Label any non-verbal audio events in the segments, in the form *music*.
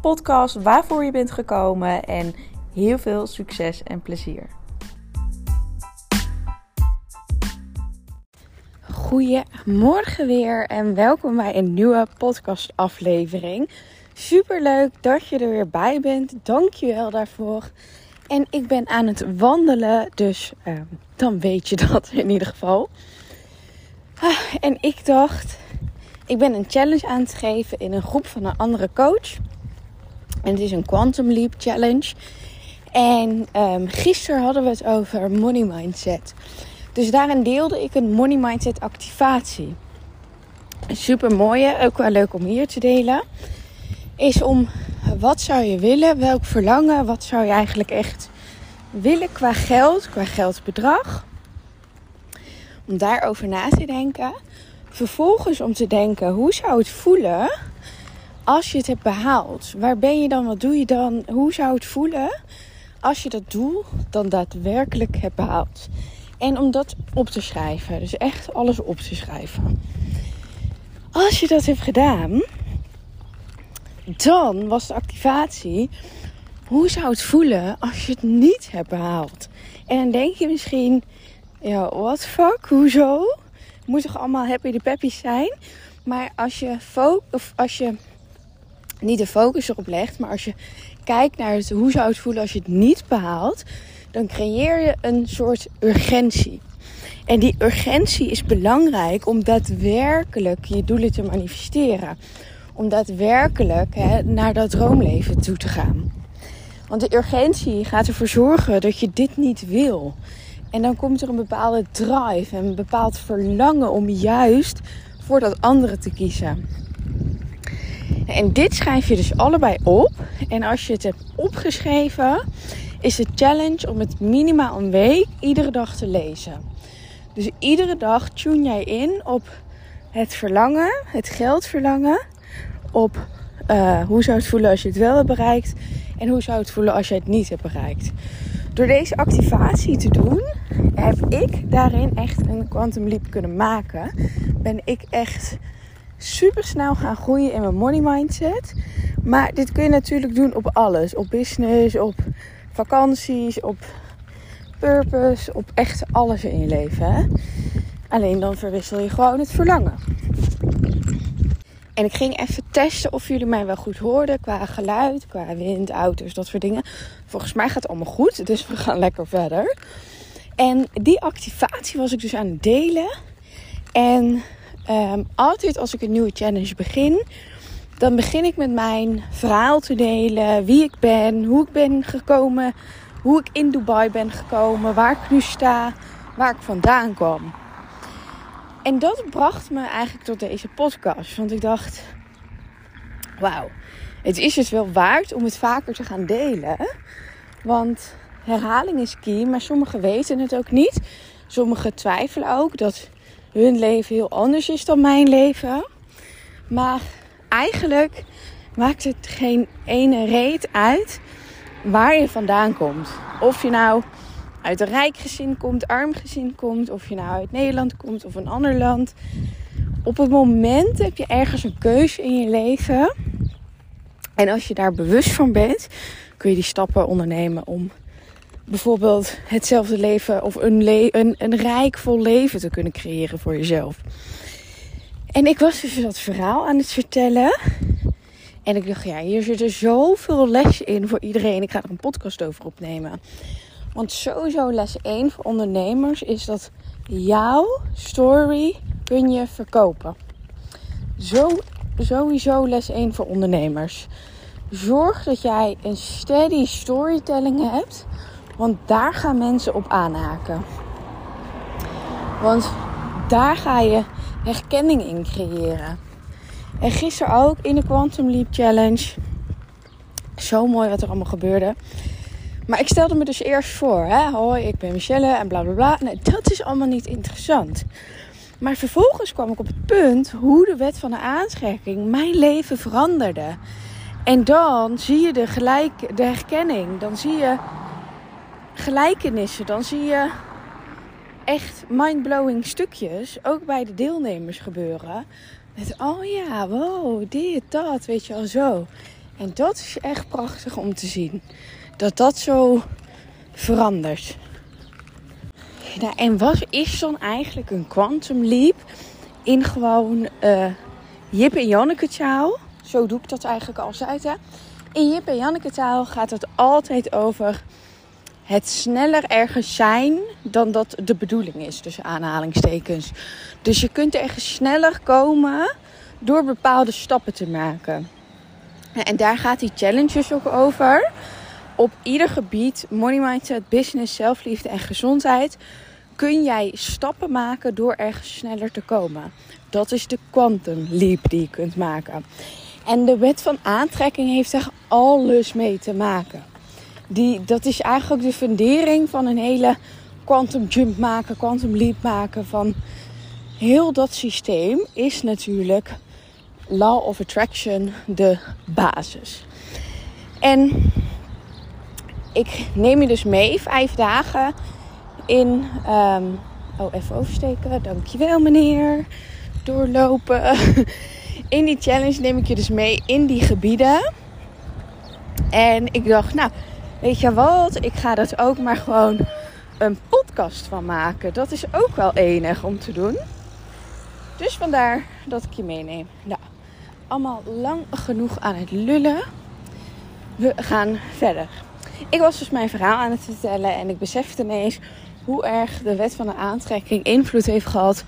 podcast waarvoor je bent gekomen en heel veel succes en plezier. Goedemorgen weer en welkom bij een nieuwe podcast aflevering. Super leuk dat je er weer bij bent. Dank je wel daarvoor. En ik ben aan het wandelen, dus uh, dan weet je dat in ieder geval. Ah, en ik dacht, ik ben een challenge aan het geven in een groep van een andere coach. En het is een Quantum Leap Challenge. En um, gisteren hadden we het over money mindset. Dus daarin deelde ik een money mindset activatie. Een super mooie, ook wel leuk om hier te delen. Is om wat zou je willen, welk verlangen, wat zou je eigenlijk echt willen qua geld, qua geldbedrag. Om daarover na te denken. Vervolgens om te denken, hoe zou het voelen als je het hebt behaald? Waar ben je dan? Wat doe je dan? Hoe zou het voelen als je dat doel dan daadwerkelijk hebt behaald? En om dat op te schrijven. Dus echt alles op te schrijven. Als je dat hebt gedaan, dan was de activatie. Hoe zou het voelen als je het niet hebt behaald? En dan denk je misschien, ja, what fuck, hoezo? Moet toch allemaal happy de peppy zijn? Maar als je, of als je niet de focus erop legt, maar als je kijkt naar hoe zou het voelen als je het niet behaalt, dan creëer je een soort urgentie. En die urgentie is belangrijk om daadwerkelijk je doelen te manifesteren. Om daadwerkelijk hè, naar dat droomleven toe te gaan. Want de urgentie gaat ervoor zorgen dat je dit niet wil. En dan komt er een bepaalde drive en een bepaald verlangen om juist voor dat andere te kiezen. En dit schrijf je dus allebei op. En als je het hebt opgeschreven, is de challenge om het minimaal een week iedere dag te lezen. Dus iedere dag tune jij in op het verlangen, het geldverlangen. Op uh, hoe zou het voelen als je het wel hebt bereikt. En hoe zou het voelen als je het niet hebt bereikt. Door deze activatie te doen, heb ik daarin echt een quantum leap kunnen maken. Ben ik echt super snel gaan groeien in mijn money mindset. Maar dit kun je natuurlijk doen op alles. Op business, op vakanties, op purpose, op echt alles in je leven. Hè? Alleen dan verwissel je gewoon het verlangen. En ik ging even testen of jullie mij wel goed hoorden qua geluid, qua wind, auto's, dat soort dingen. Volgens mij gaat het allemaal goed, dus we gaan lekker verder. En die activatie was ik dus aan het delen. En um, altijd als ik een nieuwe challenge begin, dan begin ik met mijn verhaal te delen. Wie ik ben, hoe ik ben gekomen, hoe ik in Dubai ben gekomen, waar ik nu sta, waar ik vandaan kwam. En dat bracht me eigenlijk tot deze podcast. Want ik dacht, wauw, het is dus wel waard om het vaker te gaan delen. Want herhaling is key, maar sommigen weten het ook niet. Sommigen twijfelen ook dat hun leven heel anders is dan mijn leven. Maar eigenlijk maakt het geen ene reet uit waar je vandaan komt. Of je nou uit een rijk gezin komt, arm gezin komt, of je nou uit Nederland komt of een ander land. Op het moment heb je ergens een keuze in je leven. En als je daar bewust van bent, kun je die stappen ondernemen om bijvoorbeeld hetzelfde leven of een, le een, een rijk vol leven te kunnen creëren voor jezelf. En ik was dus dat verhaal aan het vertellen. En ik dacht, ja, hier zitten zoveel lessen in voor iedereen. Ik ga er een podcast over opnemen. Want sowieso les 1 voor ondernemers is dat jouw story kun je verkopen. Zo, sowieso les 1 voor ondernemers. Zorg dat jij een steady storytelling hebt want daar gaan mensen op aanhaken. Want daar ga je herkenning in creëren. En gisteren ook in de Quantum Leap Challenge Zo mooi wat er allemaal gebeurde. Maar ik stelde me dus eerst voor, hè, hoi, ik ben Michelle en bla bla bla. Nee, dat is allemaal niet interessant. Maar vervolgens kwam ik op het punt hoe de wet van de aantrekking mijn leven veranderde. En dan zie je de, gelijk, de herkenning, dan zie je gelijkenissen, dan zie je echt mindblowing stukjes, ook bij de deelnemers gebeuren. Met, oh ja, wow, dit, dat, weet je wel, zo. En dat is echt prachtig om te zien. Dat dat zo verandert. Nou, en wat is dan eigenlijk een quantum leap in gewoon uh, Jip en Janneke taal? Zo doe ik dat eigenlijk altijd. Hè? In Jip en Janneke taal gaat het altijd over het sneller ergens zijn dan dat de bedoeling is, tussen aanhalingstekens. Dus je kunt ergens sneller komen door bepaalde stappen te maken. En daar gaat die challenges ook over. Op ieder gebied, money mindset, business, zelfliefde en gezondheid, kun jij stappen maken door ergens sneller te komen. Dat is de quantum leap die je kunt maken. En de wet van aantrekking heeft er alles mee te maken. Die, dat is eigenlijk de fundering van een hele quantum jump maken, quantum leap maken van heel dat systeem is natuurlijk law of attraction de basis. En ik neem je dus mee vijf dagen in. Um, oh, even oversteken. Dankjewel, meneer. Doorlopen. *laughs* In die challenge neem ik je dus mee in die gebieden. En ik dacht, nou, weet je wat? Ik ga dat ook maar gewoon een podcast van maken. Dat is ook wel enig om te doen. Dus vandaar dat ik je meeneem. Nou, allemaal lang genoeg aan het lullen. We gaan verder. Ik was dus mijn verhaal aan het vertellen en ik besefte ineens hoe erg de wet van de aantrekking invloed heeft gehad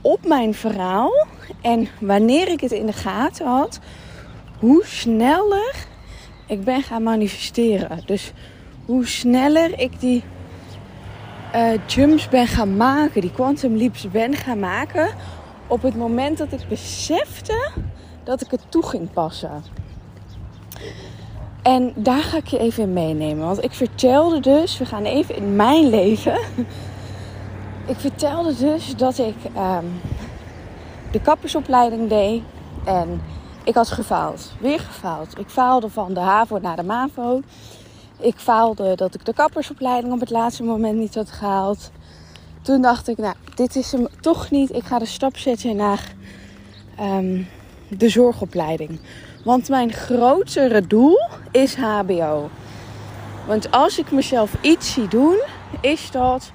op mijn verhaal. En wanneer ik het in de gaten had, hoe sneller ik ben gaan manifesteren. Dus hoe sneller ik die uh, jumps ben gaan maken, die quantum leaps ben gaan maken. Op het moment dat ik besefte dat ik het toe ging passen. En daar ga ik je even in meenemen. Want ik vertelde dus, we gaan even in mijn leven. *laughs* Ik vertelde dus dat ik um, de kappersopleiding deed. En ik had gefaald. Weer gefaald. Ik faalde van de HAVO naar de MAVO. Ik faalde dat ik de kappersopleiding op het laatste moment niet had gehaald. Toen dacht ik, nou, dit is hem toch niet. Ik ga de stap zetten naar um, de zorgopleiding. Want mijn grotere doel is HBO. Want als ik mezelf iets zie doen, is dat,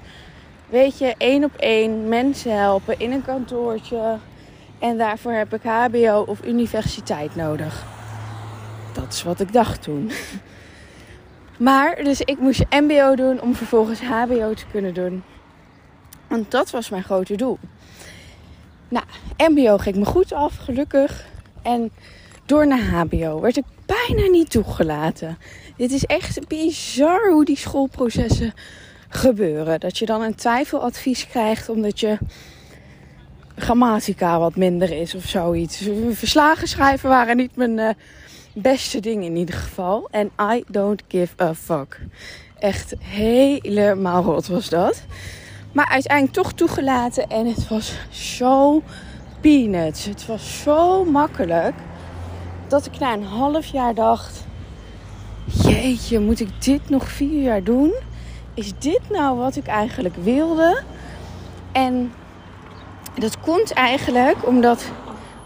weet je, één op één mensen helpen in een kantoortje. En daarvoor heb ik HBO of universiteit nodig. Dat is wat ik dacht toen. *laughs* Maar, dus ik moest MBO doen om vervolgens HBO te kunnen doen. Want dat was mijn grote doel. Nou, MBO ging me goed af, gelukkig. En door naar HBO werd ik bijna niet toegelaten. Dit is echt bizar hoe die schoolprocessen gebeuren. Dat je dan een twijfeladvies krijgt omdat je grammatica wat minder is of zoiets. Verslagen schrijven waren niet mijn uh, beste ding in ieder geval. En I don't give a fuck. Echt helemaal rot was dat. Maar uiteindelijk toch toegelaten en het was zo peanuts. Het was zo makkelijk dat ik na een half jaar dacht: Jeetje, moet ik dit nog vier jaar doen? Is dit nou wat ik eigenlijk wilde? En dat komt eigenlijk omdat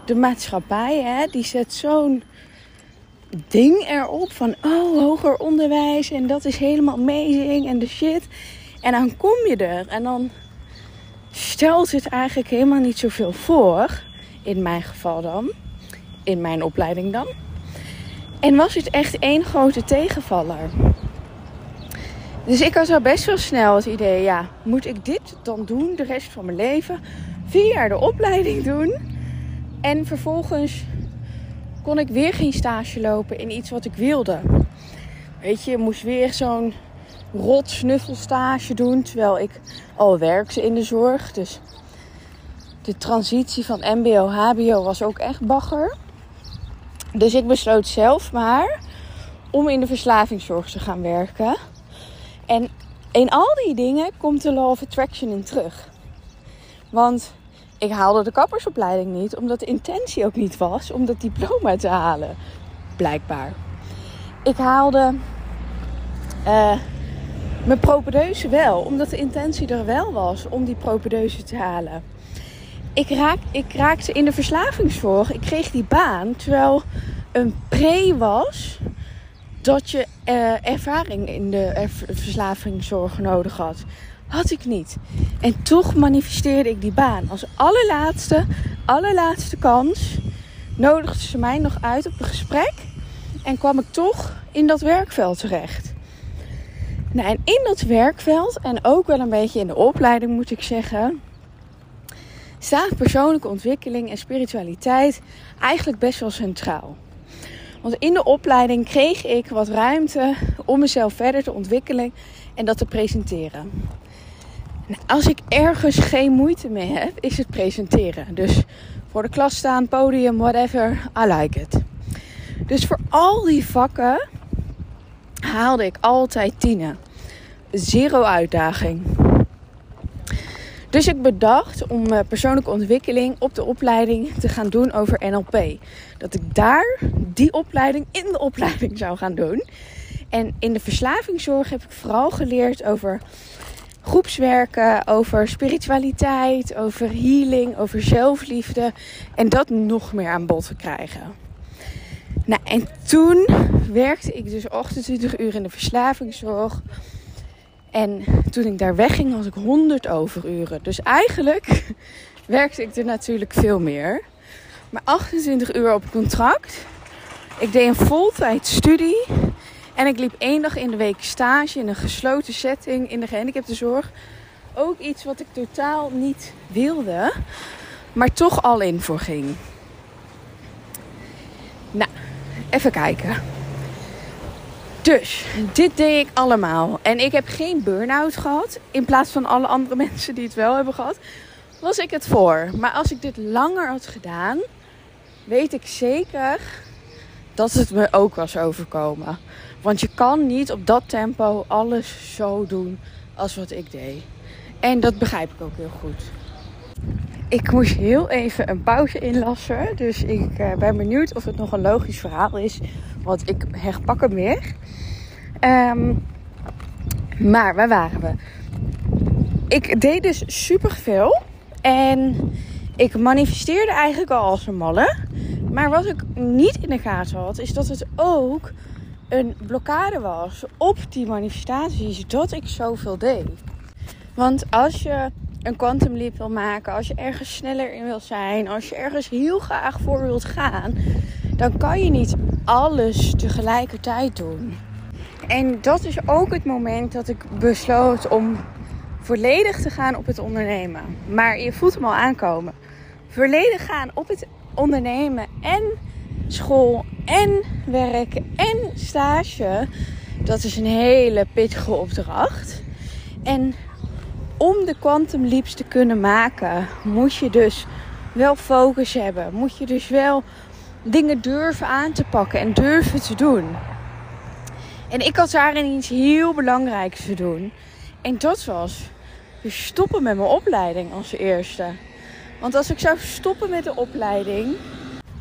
de maatschappij, hè, die zet zo'n ding erop van oh, hoger onderwijs en dat is helemaal amazing en de shit. En dan kom je er en dan stelt het eigenlijk helemaal niet zoveel voor, in mijn geval dan in mijn opleiding dan. En was het echt één grote tegenvaller. Dus ik had al best wel snel het idee, ja, moet ik dit dan doen de rest van mijn leven? Vier jaar de opleiding doen. En vervolgens kon ik weer geen stage lopen in iets wat ik wilde. Weet je, moest weer zo'n rot snuffelstage doen. Terwijl ik al werkte in de zorg. Dus de transitie van MBO-HBO was ook echt bagger. Dus ik besloot zelf maar om in de verslavingszorg te gaan werken. En in al die dingen komt de Law of Attraction in terug. Want ik haalde de kappersopleiding niet, omdat de intentie ook niet was om dat diploma te halen. Blijkbaar. Ik haalde uh, mijn propedeuse wel, omdat de intentie er wel was om die propedeuse te halen. Ik, raak, ik raakte in de verslavingszorg. Ik kreeg die baan terwijl een pre was dat je uh, ervaring in de verslavingszorg nodig had. Had ik niet. En toch manifesteerde ik die baan. Als allerlaatste, allerlaatste kans nodigde ze mij nog uit op een gesprek. En kwam ik toch in dat werkveld terecht. Nou, en in dat werkveld, en ook wel een beetje in de opleiding moet ik zeggen, staat persoonlijke ontwikkeling en spiritualiteit eigenlijk best wel centraal. Want in de opleiding kreeg ik wat ruimte om mezelf verder te ontwikkelen en dat te presenteren. Als ik ergens geen moeite mee heb, is het presenteren. Dus voor de klas staan, podium, whatever, I like it. Dus voor al die vakken haalde ik altijd tienen. Zero uitdaging. Dus ik bedacht om eh, persoonlijke ontwikkeling op de opleiding te gaan doen over NLP. Dat ik daar die opleiding in de opleiding zou gaan doen. En in de verslavingszorg heb ik vooral geleerd over groepswerken, over spiritualiteit, over healing, over zelfliefde. En dat nog meer aan bod te krijgen. Nou, en toen werkte ik dus 28 uur in de verslavingszorg. En toen ik daar wegging, had ik 100 overuren. Dus eigenlijk *laughs* werkte ik er natuurlijk veel meer. Maar 28 uur op contract. Ik deed een voltijd studie. En ik liep één dag in de week stage in een gesloten setting in de gehandicaptenzorg. Ook iets wat ik totaal niet wilde, maar toch al in voor ging. Nou, even kijken. Dus, dit deed ik allemaal. En ik heb geen burn-out gehad. In plaats van alle andere *laughs* mensen die het wel hebben gehad, was ik het voor. Maar als ik dit langer had gedaan, weet ik zeker dat het me ook was overkomen. Want je kan niet op dat tempo alles zo doen als wat ik deed. En dat begrijp ik ook heel goed. Ik moest heel even een pauze inlassen. Dus ik uh, ben benieuwd of het nog een logisch verhaal is. Want ik herpak hem weer. Um, maar waar waren we? Ik deed dus super veel. En ik manifesteerde eigenlijk al als een malle. Maar wat ik niet in de gaten had, is dat het ook een blokkade was op die manifestaties dat ik zoveel deed. Want als je een quantum leap wil maken, als je ergens sneller in wil zijn, als je ergens heel graag voor wilt gaan, dan kan je niet alles tegelijkertijd doen. En dat is ook het moment dat ik besloot om volledig te gaan op het ondernemen. Maar je voelt hem al aankomen. Volledig gaan op het ondernemen en school en werk en stage. Dat is een hele pittige opdracht. En om de quantum leaps te kunnen maken, moet je dus wel focus hebben. Moet je dus wel dingen durven aan te pakken en durven te doen. En ik had daarin iets heel belangrijks te doen. En dat was stoppen met mijn opleiding als eerste. Want als ik zou stoppen met de opleiding,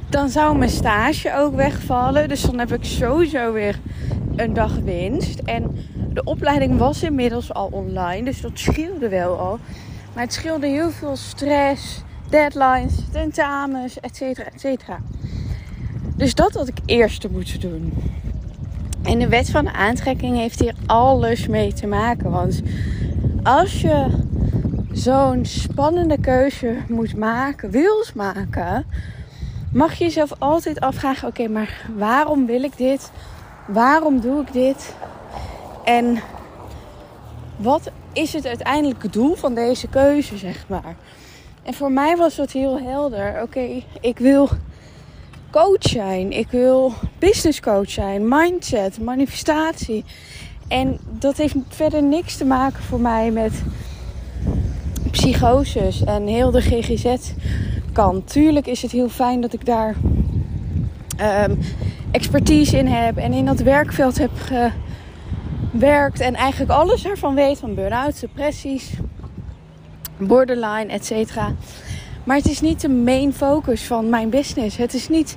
dan zou mijn stage ook wegvallen. Dus dan heb ik sowieso weer een dag winst. En de opleiding was inmiddels al online, dus dat scheelde wel al. Maar het scheelde heel veel stress, deadlines, tentamens, et cetera, et cetera. Dus dat had ik eerst moeten doen. En de wet van aantrekking heeft hier alles mee te maken. Want als je zo'n spannende keuze moet maken, wils maken, mag je jezelf altijd afvragen: oké, maar waarom wil ik dit? Waarom doe ik dit? En wat is het uiteindelijke doel van deze keuze, zeg maar? En voor mij was dat heel helder. Oké, ik wil coach zijn. Ik wil business coach zijn. Mindset, manifestatie. En dat heeft verder niks te maken voor mij met psychoses en heel de GGZ kant. Tuurlijk is het heel fijn dat ik daar ehm, expertise in heb en in dat werkveld heb gewerkt en eigenlijk alles ervan weet van burn-out, depressies, borderline, etc. Maar het is niet de main focus van mijn business. Het is niet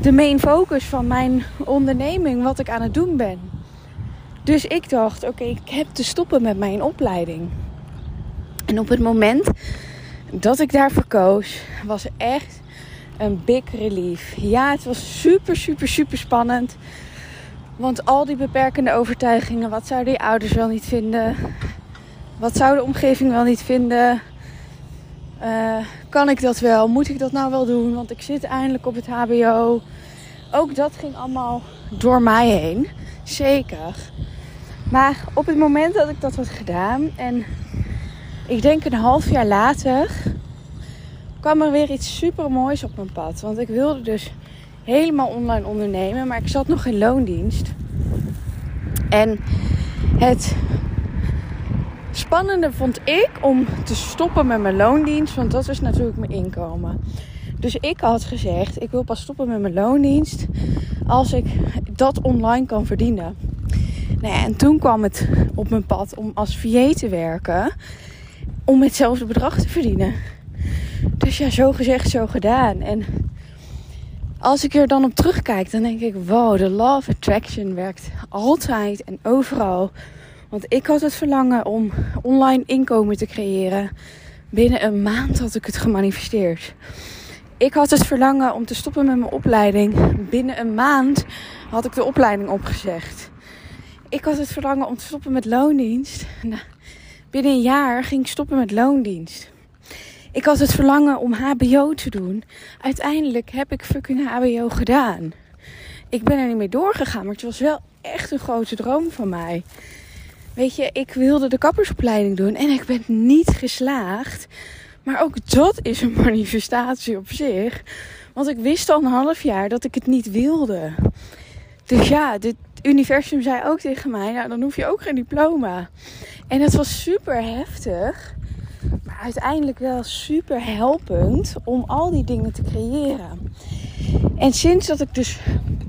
de main focus van mijn onderneming, wat ik aan het doen ben. Dus ik dacht, oké, ik heb te stoppen met mijn opleiding. En op het moment dat ik daarvoor koos, was echt een big relief. Ja, het was super, super, super spannend. Want al die beperkende overtuigingen, wat zouden die ouders wel niet vinden? Wat zou de omgeving wel niet vinden? Uh, kan ik dat wel? Moet ik dat nou wel doen? Want ik zit eindelijk op het HBO. Ook dat ging allemaal door mij heen. Zeker. Maar op het moment dat ik dat had gedaan en ik denk een half jaar later kwam er weer iets super moois op mijn pad. Want ik wilde dus helemaal online ondernemen, maar ik zat nog in loondienst. En het spannende vond ik om te stoppen met mijn loondienst, want dat is natuurlijk mijn inkomen. Dus ik had gezegd, ik wil pas stoppen met mijn loondienst als ik dat online kan verdienen. Nou ja, en toen kwam het op mijn pad om als VA te werken, om hetzelfde bedrag te verdienen. Dus ja, zo gezegd, zo gedaan. En als ik er dan op terugkijk, dan denk ik: wow, de law of attraction werkt altijd en overal. Want ik had het verlangen om online inkomen te creëren. Binnen een maand had ik het gemanifesteerd. Ik had het verlangen om te stoppen met mijn opleiding. Binnen een maand had ik de opleiding opgezegd. Ik had het verlangen om te stoppen met loondienst. Nou, binnen een jaar ging ik stoppen met loondienst. Ik had het verlangen om HBO te doen. Uiteindelijk heb ik fucking HBO gedaan. Ik ben er niet mee doorgegaan, maar het was wel echt een grote droom van mij. Weet je, ik wilde de kappersopleiding doen en ik ben niet geslaagd. Maar ook dat is een *laughs* manifestatie op zich. Want ik wist al een half jaar dat ik het niet wilde. Dus ja, dit universum zei ook tegen mij: Nou, dan hoef je ook geen diploma. En het was super heftig. Maar uiteindelijk wel super helpend om al die dingen te creëren. En sinds dat ik dus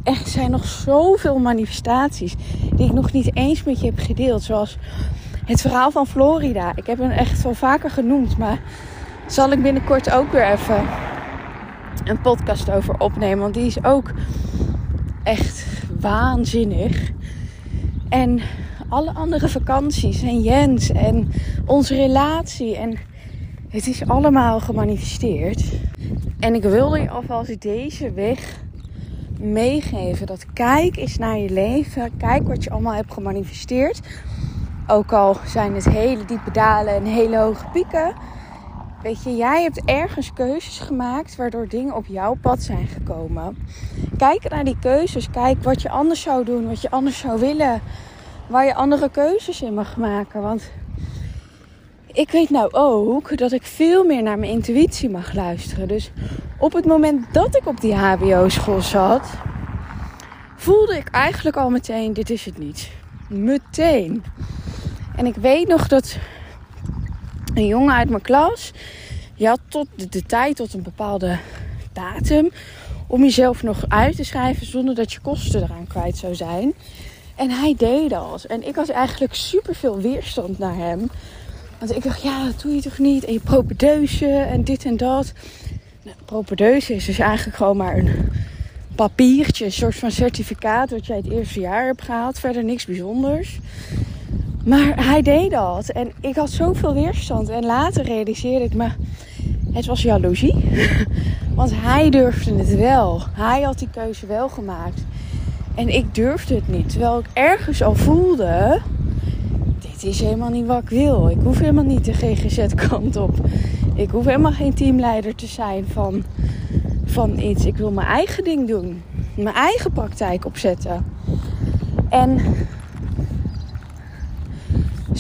echt zijn nog zoveel manifestaties die ik nog niet eens met je heb gedeeld. Zoals het verhaal van Florida. Ik heb hem echt wel vaker genoemd, maar zal ik binnenkort ook weer even een podcast over opnemen. Want die is ook echt waanzinnig. En alle andere vakanties en Jens en onze relatie. En het is allemaal gemanifesteerd. En ik wilde je alvast deze weg meegeven. Dat kijk eens naar je leven. Kijk wat je allemaal hebt gemanifesteerd. Ook al zijn het hele diepe dalen en hele hoge pieken. Weet je, jij hebt ergens keuzes gemaakt waardoor dingen op jouw pad zijn gekomen. Kijk naar die keuzes. Kijk wat je anders zou doen, wat je anders zou willen. Waar je andere keuzes in mag maken. Want ik weet nou ook dat ik veel meer naar mijn intuïtie mag luisteren. Dus op het moment dat ik op die HBO-school zat, voelde ik eigenlijk al meteen: dit is het niet. Meteen. En ik weet nog dat een jongen uit mijn klas, je had tot de, tijd tot een bepaalde datum om jezelf nog uit te schrijven zonder dat je kosten eraan kwijt zou zijn. En hij deed dat. En ik had eigenlijk super veel weerstand naar hem. Want ik dacht, ja, dat doe je toch niet? En je propedeuse en dit en dat. Nou, propedeuse is dus eigenlijk gewoon maar een papiertje, een soort van certificaat wat jij het eerste jaar hebt gehaald. Verder niks bijzonders. Maar hij deed dat. En ik had zoveel weerstand. En later realiseerde ik me, het was jaloezie. *laughs* Want hij durfde het wel. Hij had die keuze wel gemaakt. En ik durfde het niet. Terwijl ik ergens al voelde, dit is helemaal niet wat ik wil. Ik hoef helemaal niet de GGZ-kant op. Ik hoef helemaal geen teamleider te zijn van, van iets. Ik wil mijn eigen ding doen. Mijn eigen praktijk opzetten. En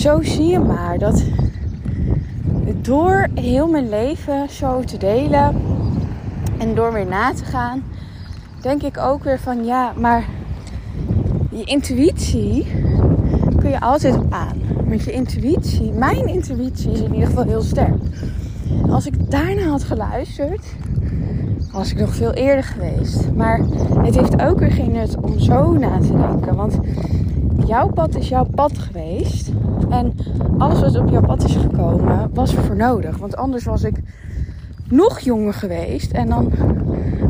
zo zie je maar dat door heel mijn leven zo te delen en door weer na te gaan, denk ik ook weer van ja, maar je intuïtie kun je altijd aan. Met je intuïtie, mijn intuïtie is in ieder geval heel sterk. Als ik daarna had geluisterd, was ik nog veel eerder geweest. Maar het heeft ook weer geen nut om zo na te denken. Want jouw pad is jouw pad geweest. En alles wat op jouw pad is gekomen, was er voor nodig. Want anders was ik nog jonger geweest. En dan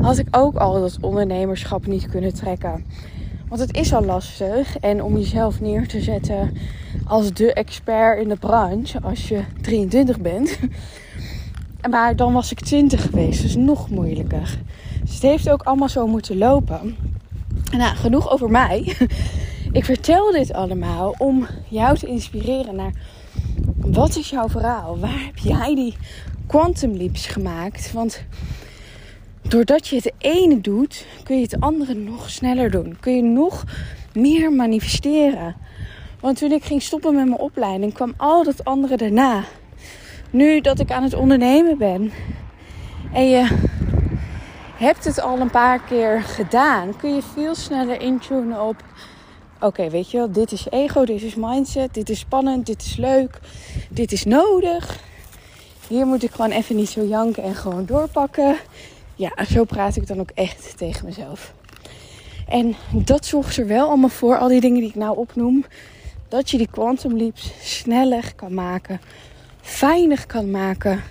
had ik ook al dat ondernemerschap niet kunnen trekken. Want het is al lastig. En om jezelf neer te zetten als de expert in de branche, als je 23 bent. Maar dan was ik 20 geweest, dus nog moeilijker. Dus het heeft ook allemaal zo moeten lopen. Nou, genoeg over mij. Ik vertel dit allemaal om jou te inspireren naar wat is jouw verhaal? Waar heb jij die quantum leaps gemaakt? Want doordat je het ene doet, kun je het andere nog sneller doen. Kun je nog meer manifesteren. Want toen ik ging stoppen met mijn opleiding, kwam al dat andere daarna. Nu dat ik aan het ondernemen ben en je hebt het al een paar keer gedaan, kun je veel sneller intunen op oké, weet je wel, dit is ego, dit is mindset, dit is spannend, dit is leuk, dit is nodig. Hier moet ik gewoon even niet zo janken en gewoon doorpakken. Ja, zo praat ik dan ook echt tegen mezelf. En dat zorgt er wel allemaal voor, al die dingen die ik nou opnoem, dat je die quantum leaps sneller kan maken, fijner kan maken.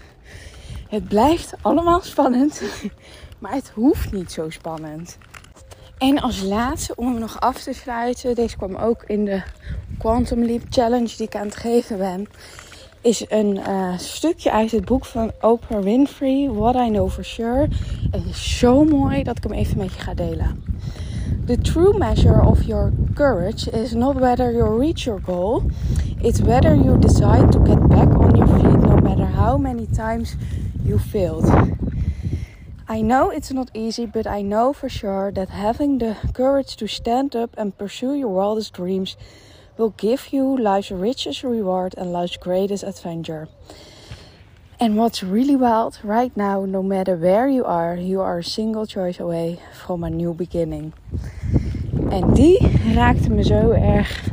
Het blijft allemaal spannend, *laughs* maar het hoeft niet zo spannend. En als laatste, om hem nog af te sluiten, deze kwam ook in de Quantum Leap Challenge die ik aan het geven ben, is een uh, stukje uit het boek van Oprah Winfrey, What I Know For Sure. Het is zo mooi dat ik hem even met je ga delen. The true measure of your courage is not whether you reach your goal, it's whether you decide to get back on your feet no matter how many times you failed. I know it's not easy, but I know for sure that having the courage to stand up and pursue your wildest dreams will give you life's richest reward and life's greatest adventure. And what's really wild right now, no matter where you are, you are a single choice away from a new beginning. En die raakte me zo erg.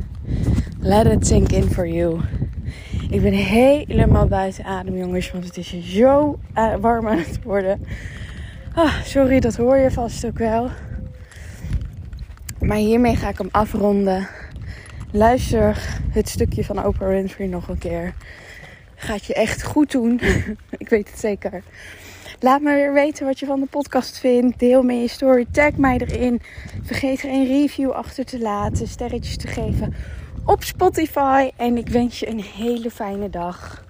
Let it sink in for you. Ik ben helemaal buiten adem, jongens, want het is zo eh, warm aan het worden. Ah, sorry, dat hoor je vast ook wel. Maar hiermee ga ik hem afronden. Luister het stukje van Oprah Winfrey nog een keer. Gaat je echt goed doen. *laughs* ik weet het zeker. Laat me weer weten wat je van de podcast vindt. Deel me je story. Tag mij erin. Vergeet geen review achter te laten. Sterretjes te geven op Spotify. En ik wens je een hele fijne dag.